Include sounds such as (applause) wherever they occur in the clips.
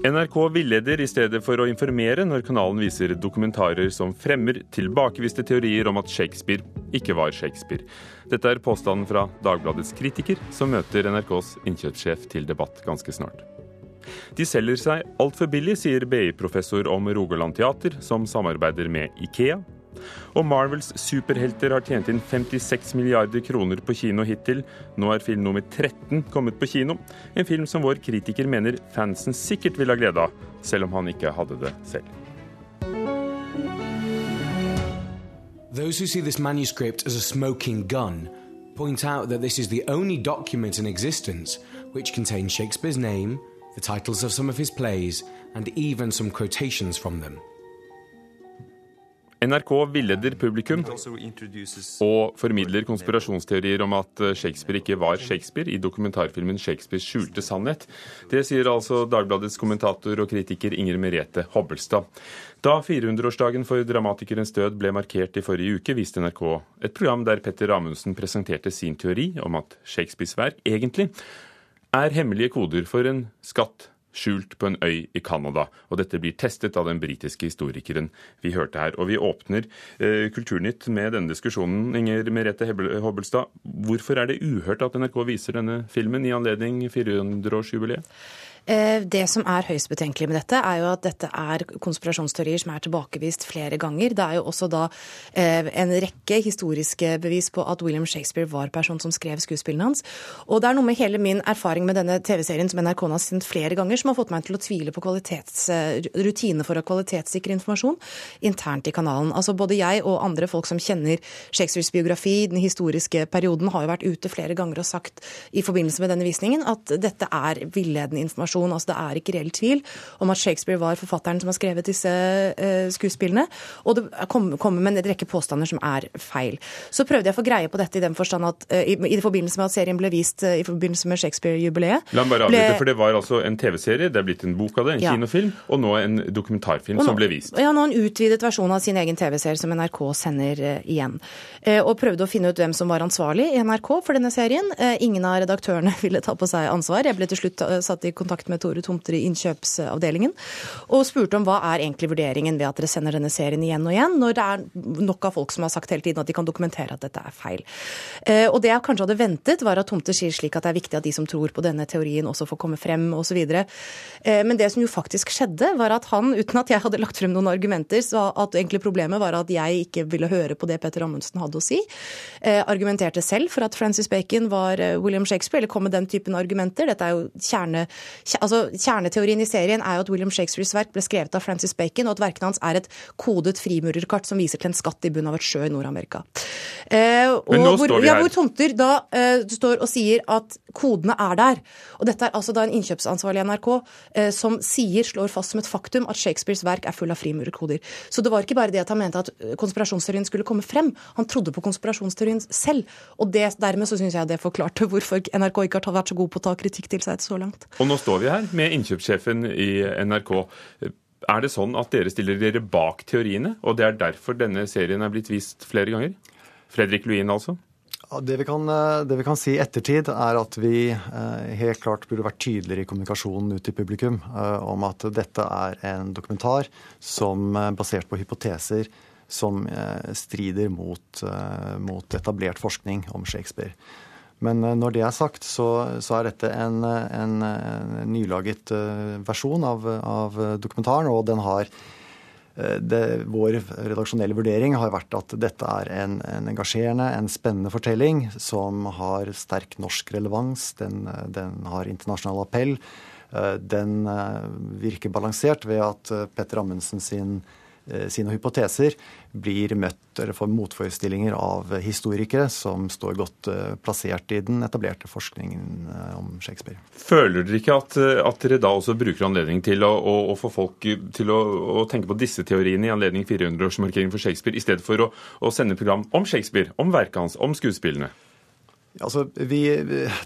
NRK villeder i stedet for å informere når kanalen viser dokumentarer som fremmer tilbakeviste teorier om at Shakespeare ikke var Shakespeare. Dette er påstanden fra Dagbladets kritiker, som møter NRKs innkjøpssjef til debatt ganske snart. De selger seg altfor billig, sier BI-professor om Rogaland Teater, som samarbeider med Ikea. Og Marvels superhelter har tjent inn 56 milliarder kroner på kino hittil. Nå er film nummer 13 kommet på kino. En film som vår kritiker mener fansen sikkert vil ha glede av, selv om han ikke hadde det selv. Those who see this manuscript as a smoking gun point out that this is the only document in existence which contains Shakespeare's name, the titles of some of his plays, and even some quotations from them. NRK villeder publikum og formidler konspirasjonsteorier om at Shakespeare ikke var Shakespeare i dokumentarfilmen 'Shakespeares skjulte sannhet'. Det sier altså Dagbladets kommentator og kritiker Inger Merete Hobbelstad. Da 400-årsdagen for dramatikerens død ble markert i forrige uke, viste NRK et program der Petter Amundsen presenterte sin teori om at Shakespeares verk egentlig er hemmelige koder for en skatt skjult på en øy i Canada. Og dette blir testet av den britiske historikeren vi hørte her. Og vi åpner eh, Kulturnytt med denne diskusjonen. Inger Merete Hobbelstad, hvorfor er det uhørt at NRK viser denne filmen i anledning 400-årsjubileet? Eh, det som er høyst betenkelig med dette, er jo at dette er konspirasjonsteorier som er tilbakevist flere ganger. Det er jo også da eh, en rekke historiske bevis på at William Shakespeare var person som skrev skuespillene hans. Og det er noe med hele min erfaring med denne TV-serien som NRK har sendt flere ganger, som har fått meg til å tvile på eh, rutiner for å kvalitetssikre informasjon internt i kanalen. Altså Både jeg og andre folk som kjenner Shakespeares biografi, den historiske perioden, har jo vært ute flere ganger og sagt i forbindelse med denne visningen at dette er villedende informasjon informasjon. Altså, det er ikke reell tvil om at Shakespeare var forfatteren som har skrevet disse uh, skuespillene. Og det kommer kom med en rekke påstander som er feil. Så prøvde jeg å få greie på dette i den forstand at uh, i, i, forbindelse med at serien ble vist uh, i forbindelse med Shakespeare-jubileet La meg bare avbryte, for det var altså en TV-serie, det er blitt en bok av det, en ja. kinofilm, og nå en dokumentarfilm nå, som ble vist. Ja, nå en utvidet versjon av sin egen TV-serie som NRK sender igjen. Og prøvde å finne ut hvem som var ansvarlig i NRK for denne serien. Ingen av redaktørene (laughs) ville ta på seg ansvar. Jeg ble til slutt satt i kontakt kontakt med Tore Tomter i innkjøpsavdelingen og spurte om hva er egentlig vurderingen ved at dere sender denne serien igjen og igjen, når det er nok av folk som har sagt hele tiden at de kan dokumentere at dette er feil. Eh, og det jeg kanskje hadde ventet, var at Tomter sier slik at det er viktig at de som tror på denne teorien, også får komme frem, osv. Eh, men det som jo faktisk skjedde, var at han, uten at jeg hadde lagt frem noen argumenter, sa at egentlig problemet var at jeg ikke ville høre på det Petter Amundsen hadde å si. Eh, argumenterte selv for at Francis Bacon var William Shakespeare, eller kom med den typen argumenter. Dette er jo kjerne, altså, Kjerneteorien i serien er jo at William Shakespeares verk ble skrevet av Francis Bacon, og at verkene hans er et kodet frimurerkart som viser til en skatt i bunnen av et sjø i Nord-Amerika. Eh, hvor, ja, hvor tomter da eh, står og sier at kodene er der. Og dette er altså da en innkjøpsansvarlig i NRK eh, som sier, slår fast som et faktum, at Shakespeares verk er full av frimurerkoder. Så det var ikke bare det at han mente at eh, konspirasjonsteorien skulle komme frem, han trodde på konspirasjonsteorien selv. Og det, dermed så syns jeg det forklarte (laughs) hvorfor NRK ikke har vært så god på å ta kritikk til seg så langt. Og nå står vi her med innkjøpssjefen i NRK. Er det sånn at dere stiller dere bak teoriene, og det er derfor denne serien er blitt vist flere ganger? Fredrik Luin, altså? Det vi, kan, eh, det vi, kan, si i ettertid, er at vi eh, helt klart burde vært tydeligere i kommunikasjonen ut til publikum eh, om at dette er en dokumentar som basert på hypoteser som strider mot, mot etablert forskning om Shakespeare. Men når det er sagt, så, så er dette en, en, nylaget versjon av, av, dokumentaren, og den har Eh, det, vår redaksjonelle vurdering har vært at dette er en, en, engasjerende, en spennende fortelling som har sterk norsk relevans. Den, den har internasjonal appell. Eh, den eh, virker balansert ved at Petter Amundsen sin Eh, sine hypoteser blir møtt eller får motforestillinger av historikere som står godt eh, plassert i den etablerte forskningen eh, om Shakespeare. Føler dere ikke at, at dere da også bruker anledning til å, å, å få folk til å, å, tenke på disse teoriene i anledning 400-årsmarkeringen for Shakespeare, i stedet for å sende program om Shakespeare, om verket hans, om skuespillene? Altså, vi,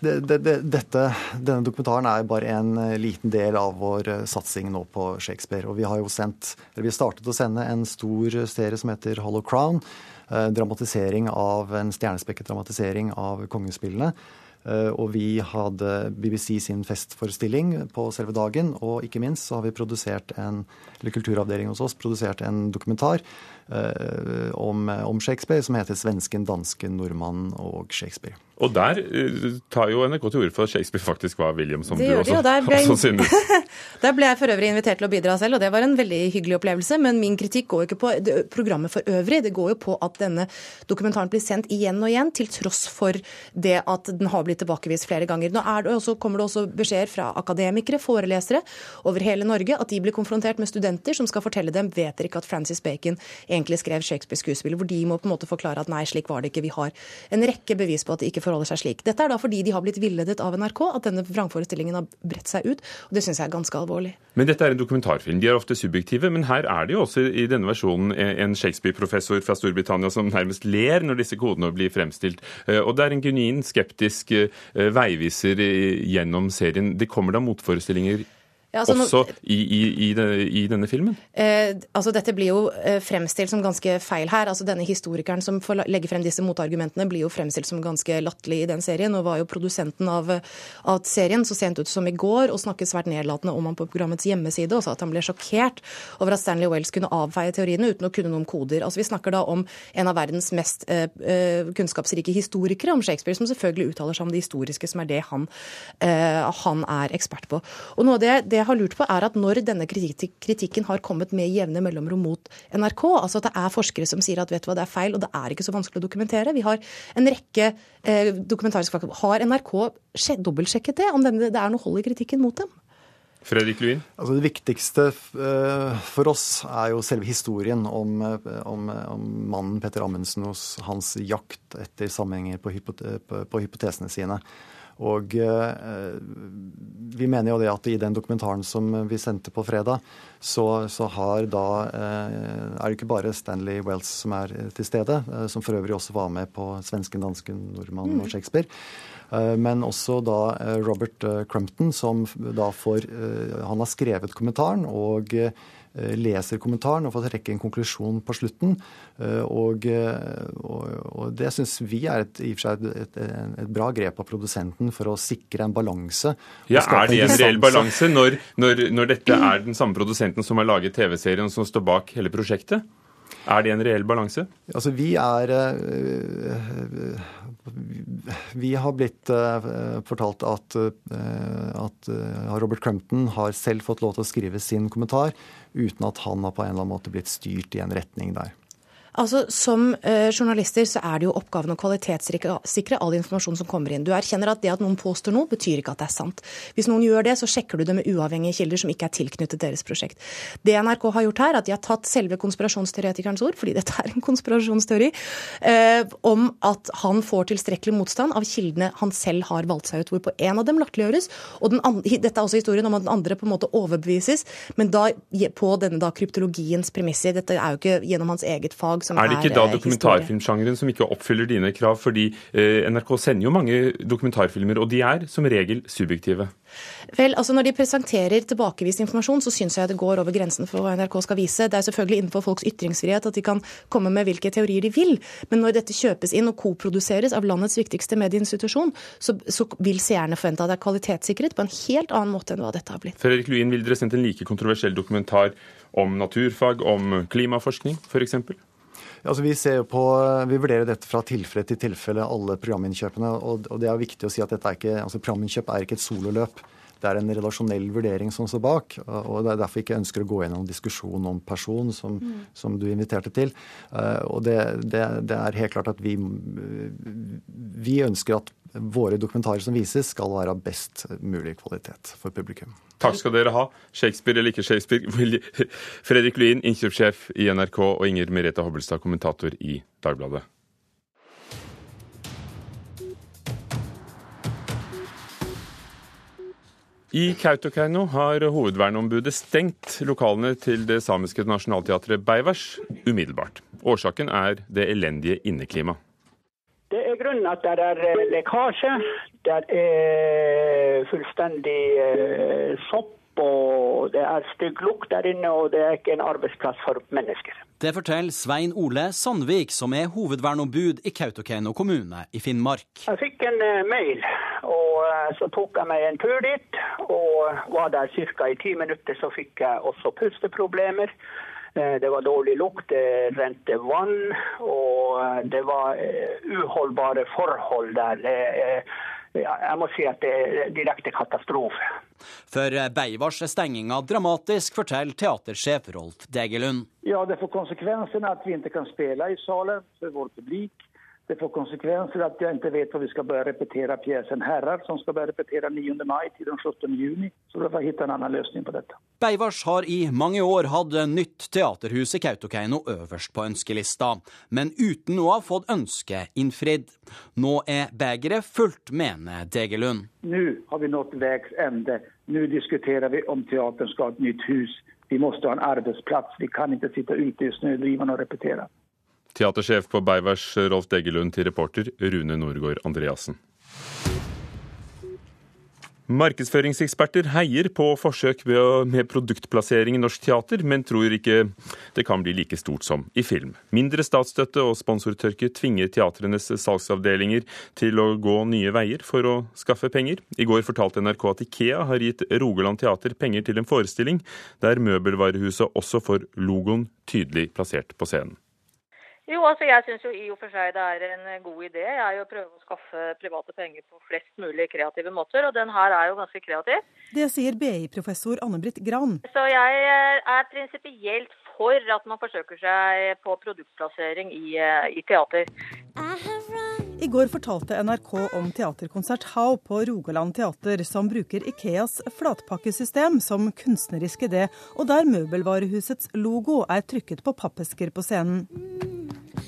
det, det, dette, denne dokumentaren er bare en eh, liten del av vår eh, satsing nå på Shakespeare. Og vi har jo sendt, eller vi startet å sende en stor serie som heter Hollow Crown. Eh, dramatisering av, En stjernespekket dramatisering av kongespillene. Og vi hadde BBC sin festforestilling på selve dagen. Og ikke minst så har vi produsert en, eller kulturavdelingen hos oss produsert en dokumentar om, om Shakespeare som heter 'Svensken, dansken, nordmannen og Shakespeare'. Og der uh, tar jo NRK til orde for at Shakespeare faktisk var William, som det du også, der (laughs) ble, også synes. (laughs) der ble jeg for øvrig invitert til å bidra selv, og det var en veldig hyggelig opplevelse. Men min kritikk går jo ikke på programmet for øvrig, det går jo på at denne dokumentaren blir sendt igjen og igjen, til tross for det at den har blitt tilbakevist flere ganger. Nå det også, kommer det også beskjeder fra akademikere, forelesere over hele Norge, at de blir konfrontert med studenter som skal fortelle dem vet dere ikke at Francis Bacon egentlig skrev Shakespeare-skuespillet, hvor de må på en måte forklare at nei, slik var det ikke. Vi har en rekke bevis på at det ikke forholder seg slik. Dette er da fordi de har blitt villedet av NRK, at denne vrangforestillingen har bredt seg ut. og Det syns jeg er ganske alvorlig. Men dette er en dokumentarfilm. De er ofte subjektive, men her er det jo også i denne versjonen en Shakespeare-professor fra Storbritannia som nærmest ler når disse kodene blir fremstilt. Eh, og det er en genuin skeptisk eh, veiviser gjennom serien. Det kommer da motforestillinger ja, altså, også i, i, i, det, i, denne filmen? Eh, altså Dette blir jo eh, fremstilt som ganske feil her. Altså Denne historikeren som får legge frem disse motargumentene, blir jo fremstilt som ganske latterlig i den serien. Og var jo produsenten av, av, serien så sent ut som i går og snakket svært nedlatende om han på programmets hjemmeside og sa at han ble sjokkert over at Stanley Wells kunne avfeie teoriene uten å kunne noen koder. Altså Vi snakker da om en av verdens mest eh, eh, kunnskapsrike historikere om Shakespeare, som selvfølgelig uttaler seg om det historiske, som er det han, eh, han er ekspert på. Og noe av det, det jeg har lurt på, er at når denne kritikken har kommet med jevne mellomrom mot NRK, altså at det er forskere som sier at vet du hva, det er feil, og det er ikke så vanskelig å dokumentere. Vi har en rekke eh, dokumentariske fakta. Har NRK dobbeltsjekket det, om det er noe hold i kritikken mot dem? Fredrik Lewin? Altså det viktigste uh, for oss er jo selve historien om, eh, om, om mannen Petter Amundsen og hans jakt etter sammenhenger på, hypote på, på hypotesene sine. Og eh, vi mener jo det at i den dokumentaren som vi sendte på fredag, så, så har da eh, er det ikke bare Stanley Wells som er til stede, eh, som for øvrig også var med på svensken, dansken, nordmannen og mm. Shakespeare. Men også da Robert Crumpton, som da får Han har skrevet kommentaren og Eh, leser kommentaren og får trekke en konklusjon på slutten. Eh, og, eh, og, og det syns vi er et, et, et, et, bra grep av produsenten for å sikre en balanse. Ja, Er det en reell balanse når, når, når dette er den samme produsenten som har laget TV-serien som står bak hele prosjektet? Er det en reell balanse? Altså, vi er Vi har blitt fortalt at, at Robert Crumpton har selv fått lov til å skrive sin kommentar uten at han har på en eller annen måte blitt styrt i en retning der. Altså, Som eh, journalister så er det jo oppgaven å kvalitetssikre all informasjon som kommer inn. Du erkjenner at det at noen påstår noe, betyr ikke at det er sant. Hvis noen gjør det, så sjekker du det med uavhengige kilder som ikke er tilknyttet deres prosjekt. Det NRK har gjort her, er at de har tatt selve konspirasjonsteoretikerens ord, fordi dette er en konspirasjonsteori, eh, om at han får tilstrekkelig motstand av kildene han selv har valgt seg ut, hvorpå en av dem latterliggjøres. Og andre, dette er også historien om at den andre på en måte overbevises, men da på denne da kryptologiens premisser. Dette er jo ikke gjennom hans eget fag som er Er det ikke da dokumentarfilmsjangeren som ikke oppfyller dine krav? Fordi eh, NRK sender jo mange dokumentarfilmer, og de er som regel subjektive. Vel, altså Når de presenterer tilbakevist informasjon, så syns jeg det går over grensen for hva NRK skal vise. Det er selvfølgelig innenfor folks ytringsfrihet at de kan komme med hvilke teorier de vil. Men når dette kjøpes inn og koproduseres av landets viktigste medieinstitusjon, så, så vil seerne forvente at det er kvalitetssikret på en helt annen måte enn hva dette har blitt. Fredrik Luin, vil dere sendt en like kontroversiell dokumentar om naturfag, om klimaforskning f.eks.? Altså, vi, på, vi, vurderer dette fra tilfelle til tilfelle, alle programinnkjøpene. Og, og det er viktig å si at er ikke, altså, programinnkjøp er ikke et sololøp. Det er en relasjonell vurdering som står bak. og Det er derfor jeg ikke ønsker å gå gjennom diskusjon om person, som, mm. som du inviterte til. Uh, og det, det, det, er helt klart at vi, vi ønsker at våre dokumentarer som vises, skal være av best mulig kvalitet for publikum. Takk skal dere ha. Shakespeare eller ikke Shakespeare. (laughs) Fredrik Luin, innkjøpssjef i NRK, og Inger Merete Hobbelstad, kommentator i Dagbladet. I Kautokeino har hovedverneombudet stengt lokalene til det samiske nasjonalteatret Beivers umiddelbart. Årsaken er det elendige inneklimaet. Det er grunnen at det er eh, lekkasje. Det er fullstendig eh, sopp, og det er stygg lukt der inne, og det er ikke en arbeidsplass for mennesker. Det forteller Svein Ole Sandvik, som er hovedvernombud i Kautokeino kommune i Finnmark. Jeg fikk en mail Og så tok jeg meg en tur dit, og var der ca. i ti minutter. Så fikk jeg også pusteproblemer. Det var dårlig lukt, det rente vann, og det var uholdbare forhold der jeg må si at det er direkte katastrofe. For Beivars er stenginga dramatisk, forteller teatersjef Rolf Degelund. Ja, Det får konsekvensen at vi ikke kan spille i salen for vår publikum. Det får konsekvenser at jeg ikke vet hvor vi skal begynne repetere pjesen 'Herrer', som skal begynne repetere 9. mai til den 17. juni. Så vi får finne en annen løsning på dette. Beivars har i mange år hatt nytt teaterhus i Kautokeino øverst på ønskelista, men uten å ha fått ønsket innfridd. Nå er begeret fullt, mener Degelund. Nå har vi nådd veis ende. Nå diskuterer vi om teateren skal ha et nytt hus. Vi må ha en arbeidsplass. Vi kan ikke sitte ute i snødrivene og repetere. Teatersjef på Beivers Rolf Deggelund til reporter Rune Norgård Andreassen. Markedsføringseksperter heier på forsøk med produktplassering i norsk teater, men tror ikke det kan bli like stort som i film. Mindre statsstøtte og sponsortørke tvinger teatrenes salgsavdelinger til å gå nye veier for å skaffe penger. I går fortalte NRK at Ikea har gitt Rogaland Teater penger til en forestilling der møbelvarehuset også får logoen tydelig plassert på scenen. Jo, altså jeg syns jo i og for seg det er en god idé jeg er jo å prøve å skaffe private penger på flest mulig kreative måter, og den her er jo ganske kreativ. Det sier BI-professor Anne-Britt Gran. Så jeg er prinsipielt for at man forsøker seg på produktplassering i, i teater. I går fortalte NRK om teaterkonsert How på Rogaland teater, som bruker Ikeas flatpakkesystem som kunstnerisk idé, og der møbelvarehusets logo er trykket på pappesker på scenen.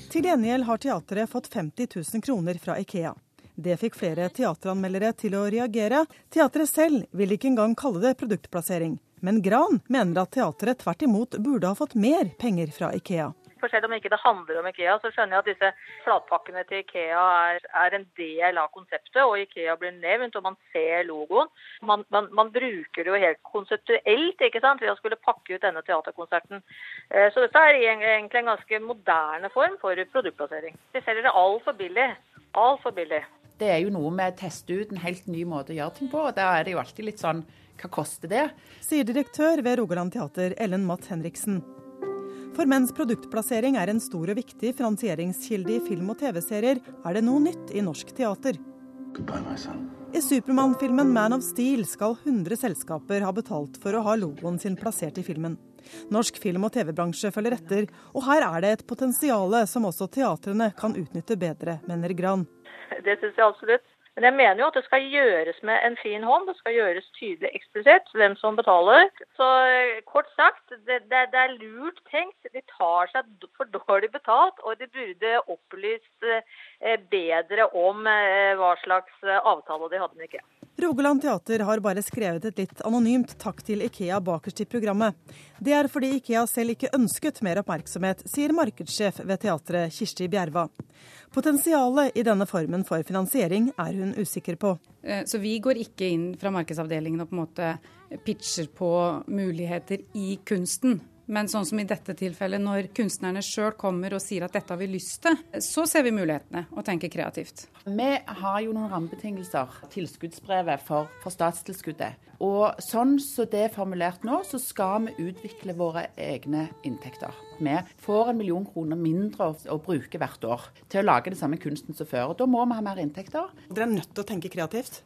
Til gjengjeld har teatret fått 50 000 kroner fra Ikea. Det fikk flere teateranmeldere til å reagere. Teatret selv vil ikke engang kalle det produktplassering. Men Gran mener at teatret tvert imot burde ha fått mer penger fra Ikea. For selv om ikke det handler om Ikea, så skjønner jeg at disse flatpakkene til Ikea er, er en del av konseptet, og Ikea blir nevnt, og man ser logoen. Man, man, man bruker det jo helt konseptuelt ikke sant, ved å skulle pakke ut denne teaterkonserten. Eh, så dette er egentlig en ganske moderne form for produktplassering. De selger det altfor billig. Altfor billig. Det er jo noe med å teste ut en helt ny måte å gjøre ting på, og da er det jo alltid litt sånn hva koster det? Sier direktør ved Rogaland teater, Ellen Matt Henriksen. For mens produktplassering er en stor og viktig finansieringskilde i film og TV-serier, er det noe nytt i norsk teater. I Supermann-filmen Man of Steel skal 100 selskaper ha betalt for å ha logoen sin plassert i filmen. Norsk film- og TV-bransje følger etter, og her er det et potensial som også teatrene kan utnytte bedre, mener Gran. Det syns jeg absolutt. Men jeg mener jo at det skal gjøres med en fin hånd. Det skal gjøres tydelig eksplisitt hvem som betaler. Så eh, kort sagt, det, det, det, er lurt tenkt. De tar seg for dårlig betalt, og de burde opplyst eh, bedre om eh, hva slags avtale de hadde med IKEA. Rogaland Teater har bare skrevet et litt anonymt takk til Ikea bakerst i programmet. Det er fordi Ikea selv ikke ønsket mer oppmerksomhet, sier markedssjef ved teatret Kirsti Bjerva. Potensialet i denne formen for finansiering er hun usikker på. Eh, så vi går ikke inn fra markedsavdelingen og på en måte pitcher på muligheter i kunsten. Men sånn som i dette tilfellet, når kunstnerne sjøl kommer og sier at dette har vi lyst til, så ser vi mulighetene og tenker kreativt. Vi har jo noen rammebetingelser, tilskuddsbrevet for, for statstilskuddet. Og sånn som så det er formulert nå, så skal vi utvikle våre egne inntekter. Vi får en million kroner mindre å, å bruke hvert år til å lage den samme kunsten som før. og Da må vi ha mer inntekter. Dere er nødt til å tenke kreativt?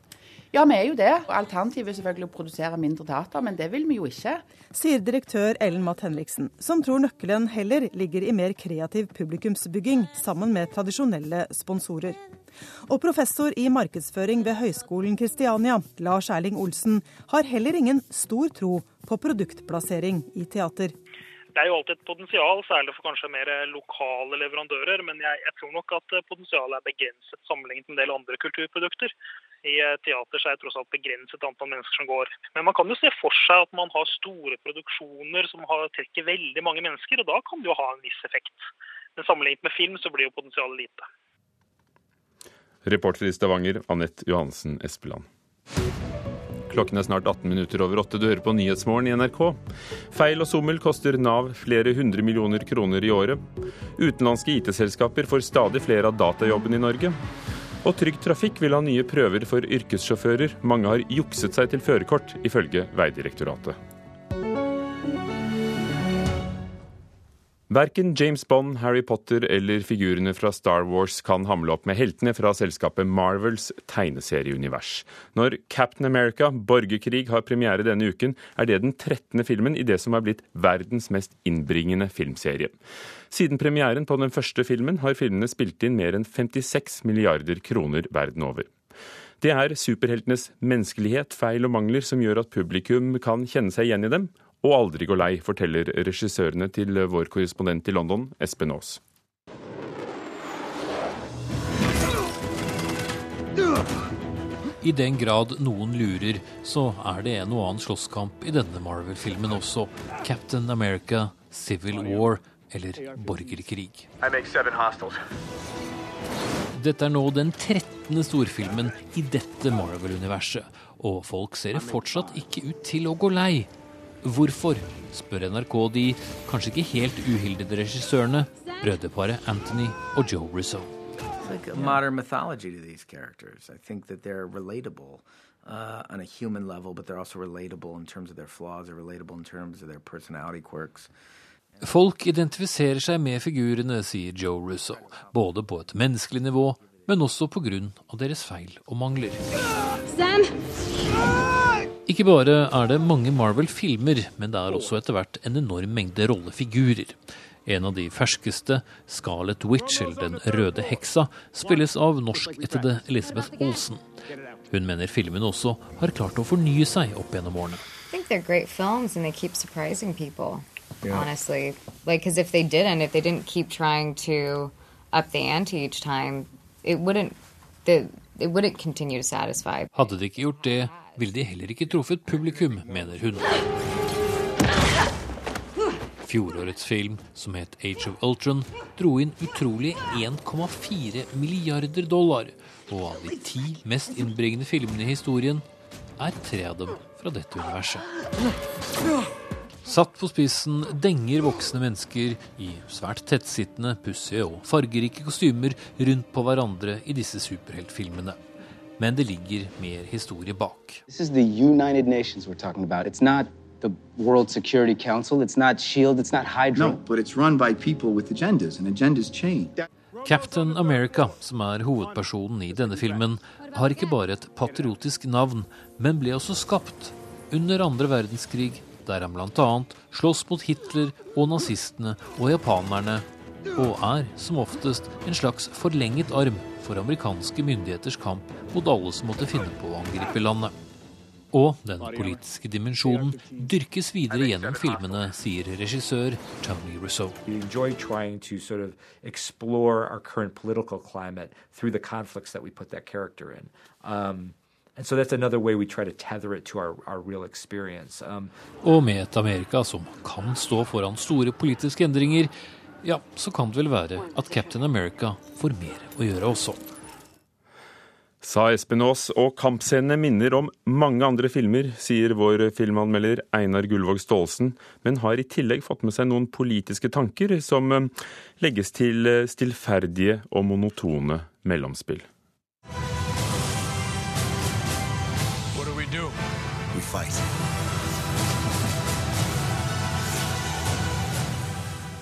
Ja, vi er jo det. Alternativet er selvfølgelig å produsere mindre teater, men det vil vi jo ikke. Sier direktør Ellen Matt Henriksen, som tror nøkkelen heller ligger i mer kreativ publikumsbygging sammen med tradisjonelle sponsorer. Og professor i markedsføring ved Høgskolen Kristiania, Lars Erling Olsen, har heller ingen stor tro på produktplassering i teater. Det er jo alltid et potensial, særlig for kanskje mer lokale leverandører. Men jeg, jeg tror nok at potensialet er begrenset sammenlignet med en del andre kulturprodukter. I eh, teater er det tross alt begrenset antall mennesker som går. Men man kan jo se for seg at man har store produksjoner som har, trekker veldig mange mennesker, og da kan det jo ha en viss effekt. Men sammenlignet med film så blir jo potensialet lite. Reporter i Stavanger, Anette Johansen Espeland. Klokken er snart 18 minutter over åtte. Du hører på Nyhetsmorgen i NRK. Feil og sommel koster Nav flere hundre millioner kroner i året. Utenlandske IT-selskaper får stadig flere av datajobbene i Norge. Og Trygg Trafikk vil ha nye prøver for yrkessjåfører. Mange har jukset seg til førerkort, ifølge Veidirektoratet. Verken James Bond, Harry Potter eller figurene fra Star Wars kan hamle opp med heltene fra selskapet Marvels tegneserieunivers. Når Captain America, borgerkrig, har premiere denne uken, er det den 13. filmen i det som har blitt verdens mest innbringende filmserie. Siden premieren på den første filmen har filmene spilt inn mer enn 56 milliarder kroner verden over. Det er superheltenes menneskelighet, feil og mangler som gjør at publikum kan kjenne seg igjen i dem, og aldri gå lei, forteller regissørene til vår korrespondent i London, Espen Aas. I den grad noen lurer, så er det en og annen slåsskamp i denne Marvel-filmen også. Captain America, Civil War eller borgerkrig. Dette er nå den 13. storfilmen i dette Marvel-universet, og folk ser fortsatt ikke ut til å gå lei. Hvorfor, spør NRK de kanskje ikke helt uhildede regissørene, brødreparet Anthony og Joe Russo. Like modern mythology to these characters. I think that they're relatable uh, on a human level, but they're also relatable in terms of their flaws, they're relatable in terms of their personality quirks. Folk identifiserer seg med figurene, sier Joe Russo, både på et menneskelig nivå, men også på grunn av deres feil og mangler. Sam! Ikke bare er det mange Marvel-filmer, men det er også etter hvert en enorm mengde rollefigurer. En av de ferskeste, Scarlet Witch, eller Den røde heksa, spilles av norskættede Elisabeth Olsen. Hun mener filmen også har klart å fornye seg opp gjennom årene. Yeah. honestly. Like, because if they didn't, if they didn't keep trying to up the ante each time, it wouldn't, the, it wouldn't continue to satisfy. Hadde de ikke gjort det, ville de heller ikke truffet publikum, mener hun. Fjorårets film, som het Age of Ultron, dro inn utrolig 1,4 milliarder dollar. Og av de ti mest innbringende filmene i historien er tre av dem fra dette universet. Satt på spissen denger voksne mennesker i svært tettsittende, pussige og fargerike kostymer rundt på hverandre i disse superheltfilmene men det ligger mer historie bak. the World Security Council. It's not SHIELD, it's not Hydra. No, but it's run by people with agendas, and agendas change. Captain America, som er hovedpersonen i denne filmen, har ikke bare et patriotisk navn, men ble også skapt under andre verdenskrig, der han bl.a. slåss mot Hitler og nazistene og japanerne, og er som oftest en slags forlenget arm for amerikanske myndigheters kamp mot alle som måtte finne på å angripe landet. Og den politiske dimensjonen dyrkes videre gjennom filmene, sier regissør Tony Russo. Sort of So our, our um, og med et Amerika som kan stå foran store politiske endringer, ja, så kan det vel være at Captain America får mer å gjøre også. Sa Espen Aas, og kampscenene minner om mange andre filmer, sier vår filmanmelder Einar Gullvåg Staalesen, men har i tillegg fått med seg noen politiske tanker som eh, legges til eh, stillferdige og monotone mellomspill. Fight.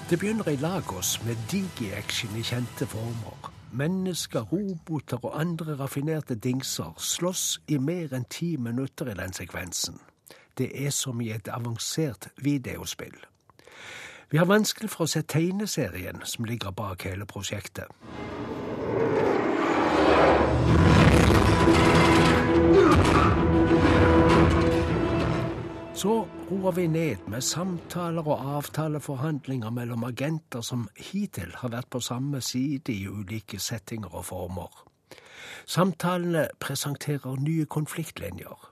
Det begynner i Lagos med digi-action i kjente former. Mennesker, roboter og andre raffinerte dingser slåss i mer enn ti minutter i den sekvensen. Det er som i et avansert videospill. Vi har vanskelig for å se tegneserien som ligger bak hele prosjektet. Så roer vi ned med samtaler og avtaleforhandlinger mellom agenter som hittil har vært på samme side i ulike settinger og former. Samtalene presenterer nye konfliktlinjer.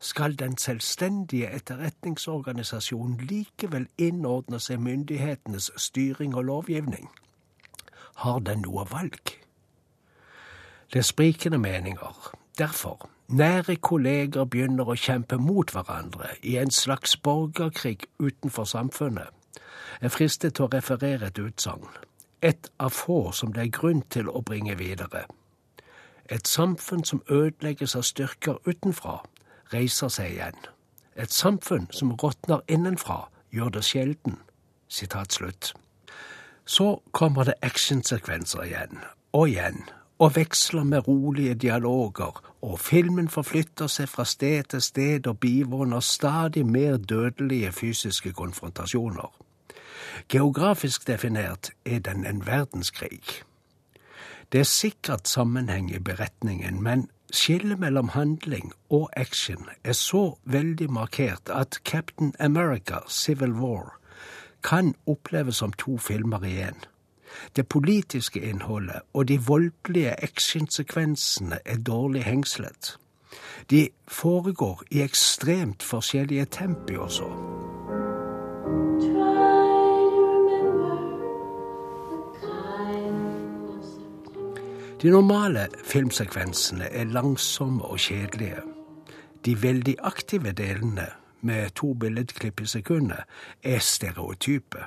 Skal den selvstendige etterretningsorganisasjonen likevel innordne seg myndighetenes styring og lovgivning? Har den noe valg? Det er sprikende meninger. Derfor Nære kolleger begynner å kjempe mot hverandre i en slags borgerkrig utenfor samfunnet. Jeg fristet til å referere et utsagn, et av få som det er grunn til å bringe videre. Et samfunn som ødelegges av styrker utenfra, reiser seg igjen. Et samfunn som råtner innenfra, gjør det sjelden. Sitat slutt. Så kommer det actionsekvenser igjen, og igjen, og veksler med rolige dialoger, og filmen forflytter seg fra sted til sted og bivåner stadig mer dødelige fysiske konfrontasjoner. Geografisk definert er den en verdenskrig. Det er sikkert sammenheng i beretningen, men skillet mellom handling og action er så veldig markert at Captain America Civil War kan oppleves som to filmer igjen. Det politiske innholdet og de voldelige actionsekvensene er dårlig hengslet. De foregår i ekstremt forskjellige tempi også. De normale filmsekvensene er langsomme og kjedelige. De veldig aktive delene, med to billedklipp i sekundet, er stereotype.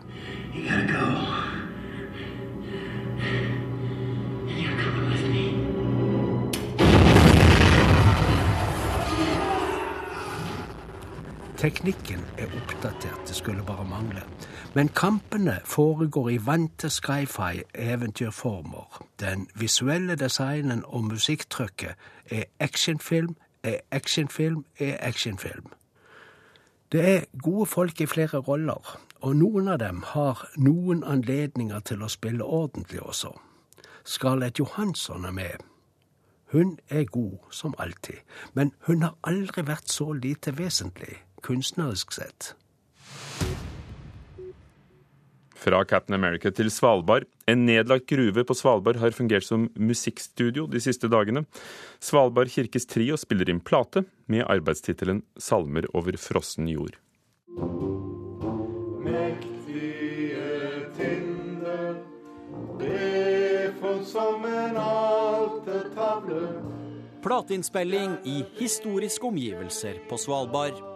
Teknikken er oppdatert, det skulle bare mangle. Men kampene foregår i vante sci-fi-eventyrformer. Den visuelle designen og musikktrykket er actionfilm, er actionfilm, er actionfilm. Det er gode folk i flere roller, og noen av dem har noen anledninger til å spille ordentlig også. Scarlett Johansson er med. Hun er god som alltid, men hun har aldri vært så lite vesentlig kunstnerisk sett. Fra Captain America til Svalbard. En nedlagt gruve på Svalbard har fungert som musikkstudio de siste dagene. Svalbard kirkes trio spiller inn plate med arbeidstittelen 'Salmer over frossen jord'. Mektige tinder, det for som en altertavle. Plateinnspilling i historiske omgivelser på Svalbard.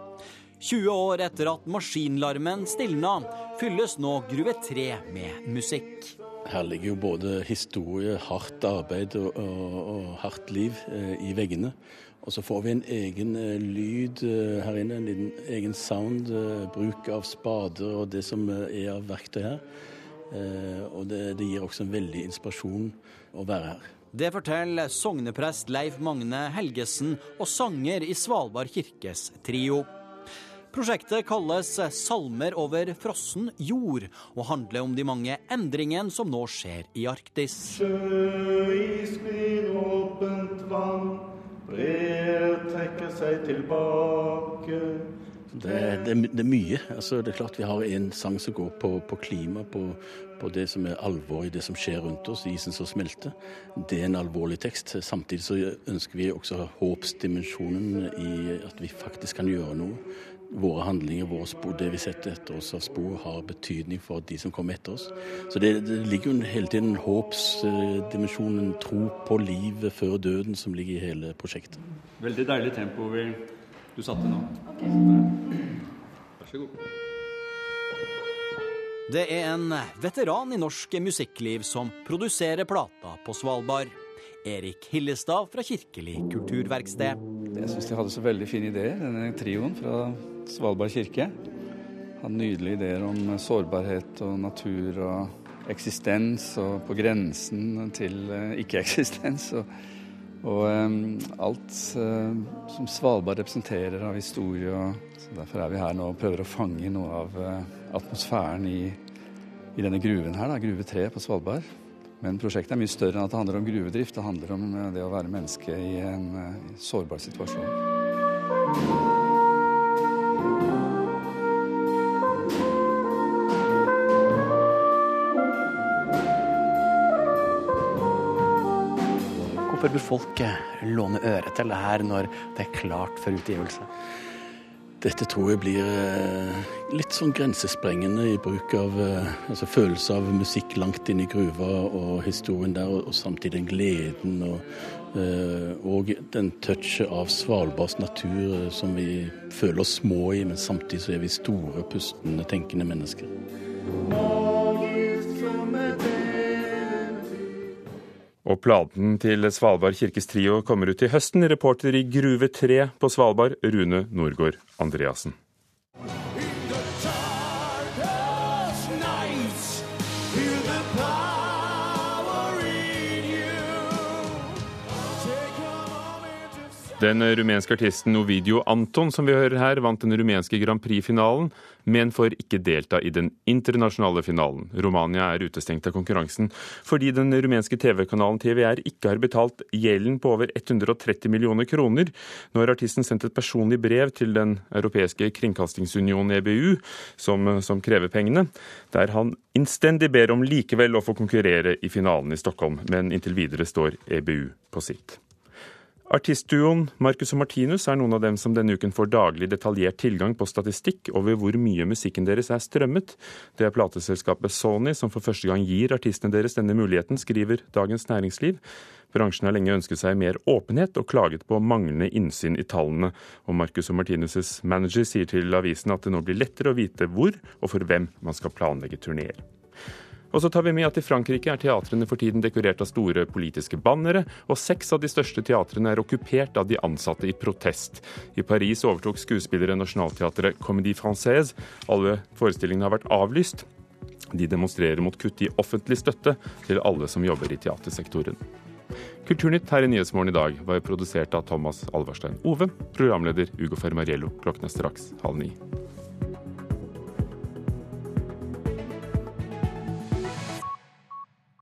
20 år etter at maskinlarmen stilna, fylles nå Gruve 3 med musikk. Her ligger jo både historie, hardt arbeid og, og, og hardt liv eh, i veggene. Og så får vi en egen eh, lyd eh, her inne, en liten egen sound. Eh, bruk av spader og det som eh, er av verktøy her. Eh, og det, det gir også en veldig inspirasjon å være her. Det forteller sogneprest Leif Magne Helgesen og sanger i Svalbard kirkes trio. Prosjektet kalles Salmer over frossen jord, og handler om de mange endringene som nå skjer i Arktis. Sjø i sklir åpent vann, breer trekker seg tilbake. Det, det, det, er mye. Altså, det er klart Vi har en sang som går på, på klima, på, på, det som er alvor i det som skjer rundt oss, isen som smelter. Det er en alvorlig tekst. Samtidig så ønsker vi også håpsdimensjonen i at vi faktisk kan gjøre noe våre handlinger, våre spor, det vi setter etter oss av spor, har betydning for de som kommer etter oss. Så det, det ligger jo hele tiden en håpsdimensjon, en tro på livet før døden, som ligger i hele prosjektet. Veldig deilig tempo vi, du satte nå. Vær så god. Det er en veteran i norsk musikkliv som produserer plata på Svalbard. Erik Hillestad fra Kirkelig kulturverksted. Jeg syns de hadde så veldig fine ideer, denne trioen fra Svalbard kirke. Hadde nydelige ideer om sårbarhet og natur og eksistens og på grensen til eh, ikke-eksistens. (laughs) Og, og um, alt uh, som Svalbard representerer av historie. Og, så derfor er vi her nå og prøver å fange noe av uh, atmosfæren i, i, denne gruven her, da, gruve 3 på Svalbard. Men prosjektet er mye større enn at det handler om gruvedrift. Det handler om det å være menneske i en sårbar situasjon. Hvorfor bør folk låne øre til det her når det er klart for utgivelse? Dette tror jeg blir eh, litt sånn grensesprengende i bruk av eh, altså følelse av musikk langt inn i gruva og historien der, og, samtidig den gleden og, eh, og den touchet av Svalbards natur som vi føler oss små i, men samtidig så er vi store, pustende, tenkende mennesker. Og platen til Svalbard kirkes trio kommer ut til høsten. Reporter i Gruve 3 på Svalbard, Rune Norgård Andreassen. Den rumenske artisten Ovidio Anton som vi hører her, vant den rumenske Grand Prix-finalen, men får ikke delta i den internasjonale finalen. Romania er utestengt av konkurransen fordi den rumenske TV-kanalen TVR ikke har betalt gjelden på over 130 millioner kroner. Nå har artisten sendt et personlig brev til den europeiske kringkastingsunionen EBU, som, som krever pengene, der han innstendig ber om likevel å få konkurrere i finalen i Stockholm, men inntil videre står EBU på sitt. Artistduoen Marcus og Martinus er noen av dem som denne uken får daglig detaljert tilgang på statistikk over hvor mye musikken deres er strømmet. Det er plateselskapet Sony som for første gang gir artistene deres denne muligheten, skriver Dagens Næringsliv. Bransjen har lenge ønsket seg mer åpenhet og klaget på manglende innsyn i tallene. Og Marcus og Martinus' manager sier til avisen at det nå blir lettere å vite hvor og for hvem man skal planlegge turneer. Og så tar vi med at I Frankrike er teatrene for tiden dekorert av store politiske bannere, og seks av de største teatrene er okkupert av de ansatte i protest. I Paris overtok skuespillere Nationaltheatret Comédie Française. Alle forestillingene har vært avlyst. De demonstrerer mot kutt i offentlig støtte til alle som jobber i teatersektoren. Kulturnytt her i Nyhetsmorgen i dag var produsert av Thomas Alvarstein Ove, programleder Ugo Fermariello klokken er straks halv ni.